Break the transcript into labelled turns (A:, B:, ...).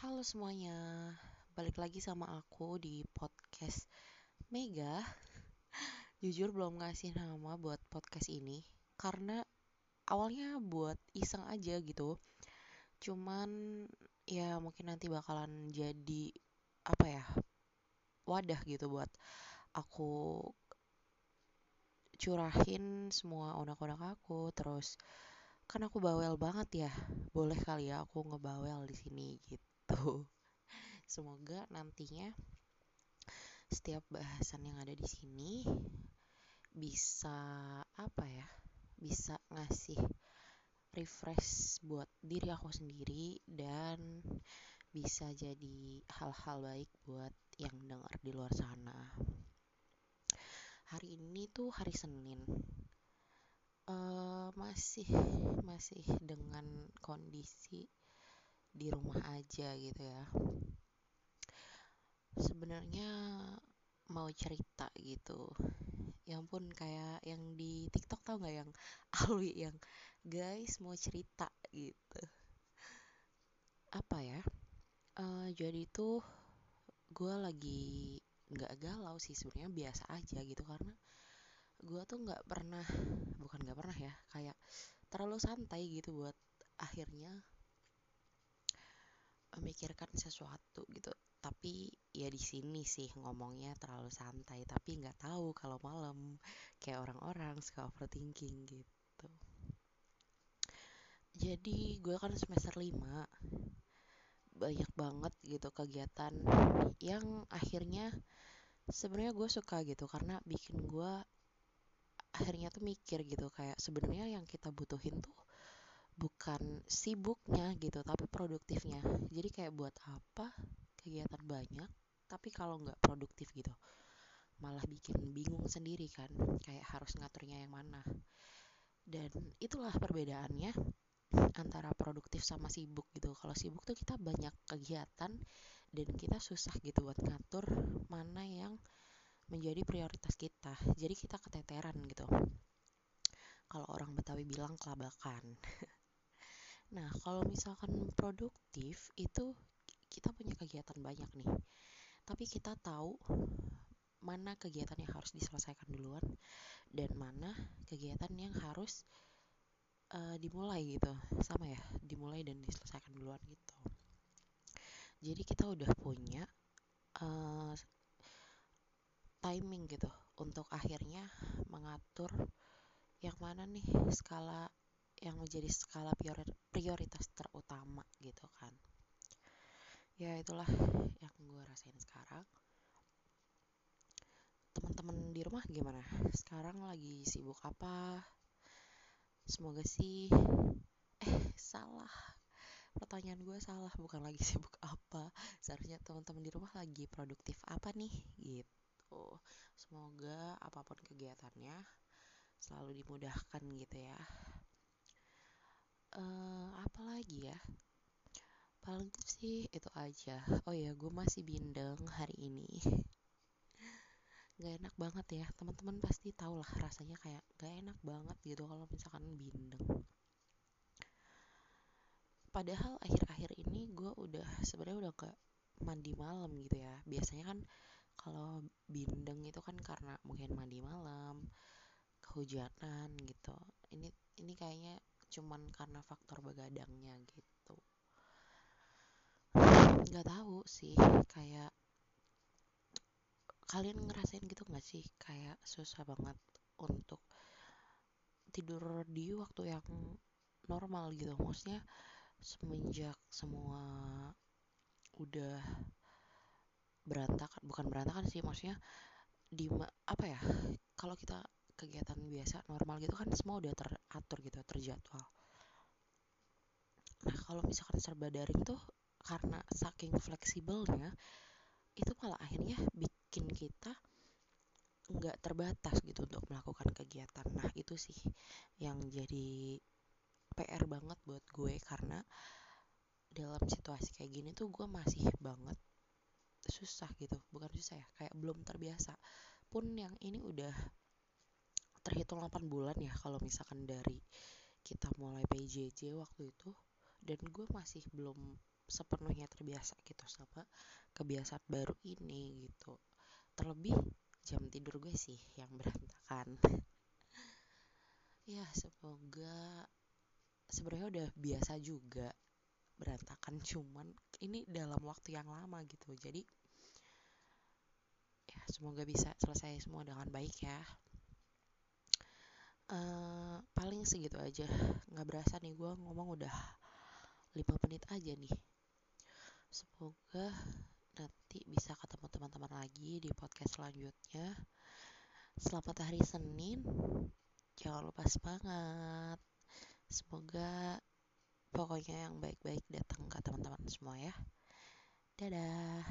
A: Halo semuanya, balik lagi sama aku di podcast Mega. Jujur belum ngasih nama buat podcast ini karena awalnya buat iseng aja gitu. Cuman ya mungkin nanti bakalan jadi apa ya? wadah gitu buat aku curahin semua unek-unek aku terus kan aku bawel banget ya. Boleh kali ya aku ngebawel di sini gitu Semoga nantinya setiap bahasan yang ada di sini bisa apa ya? Bisa ngasih refresh buat diri aku sendiri dan bisa jadi hal-hal baik buat yang dengar di luar sana. Hari ini tuh hari Senin. Uh, masih masih dengan kondisi di rumah aja gitu ya. Sebenarnya mau cerita gitu. Yang pun kayak yang di TikTok tau nggak yang Alwi yang guys mau cerita gitu. Apa ya? Uh, jadi tuh gue lagi nggak galau sih sebenarnya biasa aja gitu. Karena gue tuh nggak pernah bukan nggak pernah ya kayak terlalu santai gitu buat akhirnya memikirkan sesuatu gitu. Tapi ya di sini sih ngomongnya terlalu santai tapi nggak tahu kalau malam. Kayak orang-orang suka overthinking gitu. Jadi gue kan semester 5 banyak banget gitu kegiatan yang akhirnya sebenarnya gue suka gitu karena bikin gue akhirnya tuh mikir gitu kayak sebenarnya yang kita butuhin tuh bukan sibuknya gitu tapi produktifnya. Jadi kayak buat apa? Kegiatan banyak tapi kalau nggak produktif gitu malah bikin bingung sendiri kan kayak harus ngaturnya yang mana. Dan itulah perbedaannya antara produktif sama sibuk gitu. Kalau sibuk tuh kita banyak kegiatan dan kita susah gitu buat ngatur mana yang menjadi prioritas kita. Jadi kita keteteran gitu. Kalau orang Betawi bilang kelabakan Nah, kalau misalkan produktif itu kita punya kegiatan banyak nih. Tapi kita tahu mana kegiatan yang harus diselesaikan duluan dan mana kegiatan yang harus uh, dimulai gitu. Sama ya, dimulai dan diselesaikan duluan gitu. Jadi kita udah punya uh, timing gitu untuk akhirnya mengatur yang mana nih skala yang menjadi skala prioritas terutama gitu kan. Ya itulah yang gue rasain sekarang. Teman-teman di rumah gimana? Sekarang lagi sibuk apa? Semoga sih eh salah. Pertanyaan gue salah bukan lagi sibuk apa. Seharusnya teman-teman di rumah lagi produktif apa nih? Gitu. Semoga apa pun kegiatannya selalu dimudahkan gitu ya uh, apa lagi ya? Paling sih itu aja. Oh ya gue masih bindeng hari ini. Gak enak banget ya. Teman-teman pasti tau lah rasanya kayak gak enak banget gitu kalau misalkan bindeng. Padahal akhir-akhir ini gue udah sebenarnya udah gak mandi malam gitu ya. Biasanya kan kalau bindeng itu kan karena mungkin mandi malam kehujanan gitu. Ini ini kayaknya cuman karena faktor begadangnya gitu. Nggak tahu sih kayak kalian ngerasain gitu nggak sih? Kayak susah banget untuk tidur di waktu yang normal gitu. Maksudnya semenjak semua udah berantakan bukan berantakan sih maksudnya di apa ya kalau kita kegiatan biasa normal gitu kan semua udah teratur gitu terjadwal. Nah kalau misalkan serba daring tuh karena saking fleksibelnya itu malah akhirnya bikin kita nggak terbatas gitu untuk melakukan kegiatan. Nah itu sih yang jadi PR banget buat gue karena dalam situasi kayak gini tuh gue masih banget susah gitu. Bukan susah ya kayak belum terbiasa. Pun yang ini udah terhitung 8 bulan ya kalau misalkan dari kita mulai PJJ waktu itu dan gue masih belum sepenuhnya terbiasa gitu sama kebiasaan baru ini gitu. Terlebih jam tidur gue sih yang berantakan. Ya semoga sebenarnya udah biasa juga berantakan cuman ini dalam waktu yang lama gitu. Jadi ya semoga bisa selesai semua dengan baik ya uh, paling segitu aja. Nggak berasa nih gue ngomong udah 5 menit aja nih. Semoga nanti bisa ketemu teman-teman lagi di podcast selanjutnya. Selamat hari Senin. Jangan lupa semangat. Semoga pokoknya yang baik-baik datang ke teman-teman semua ya. Dadah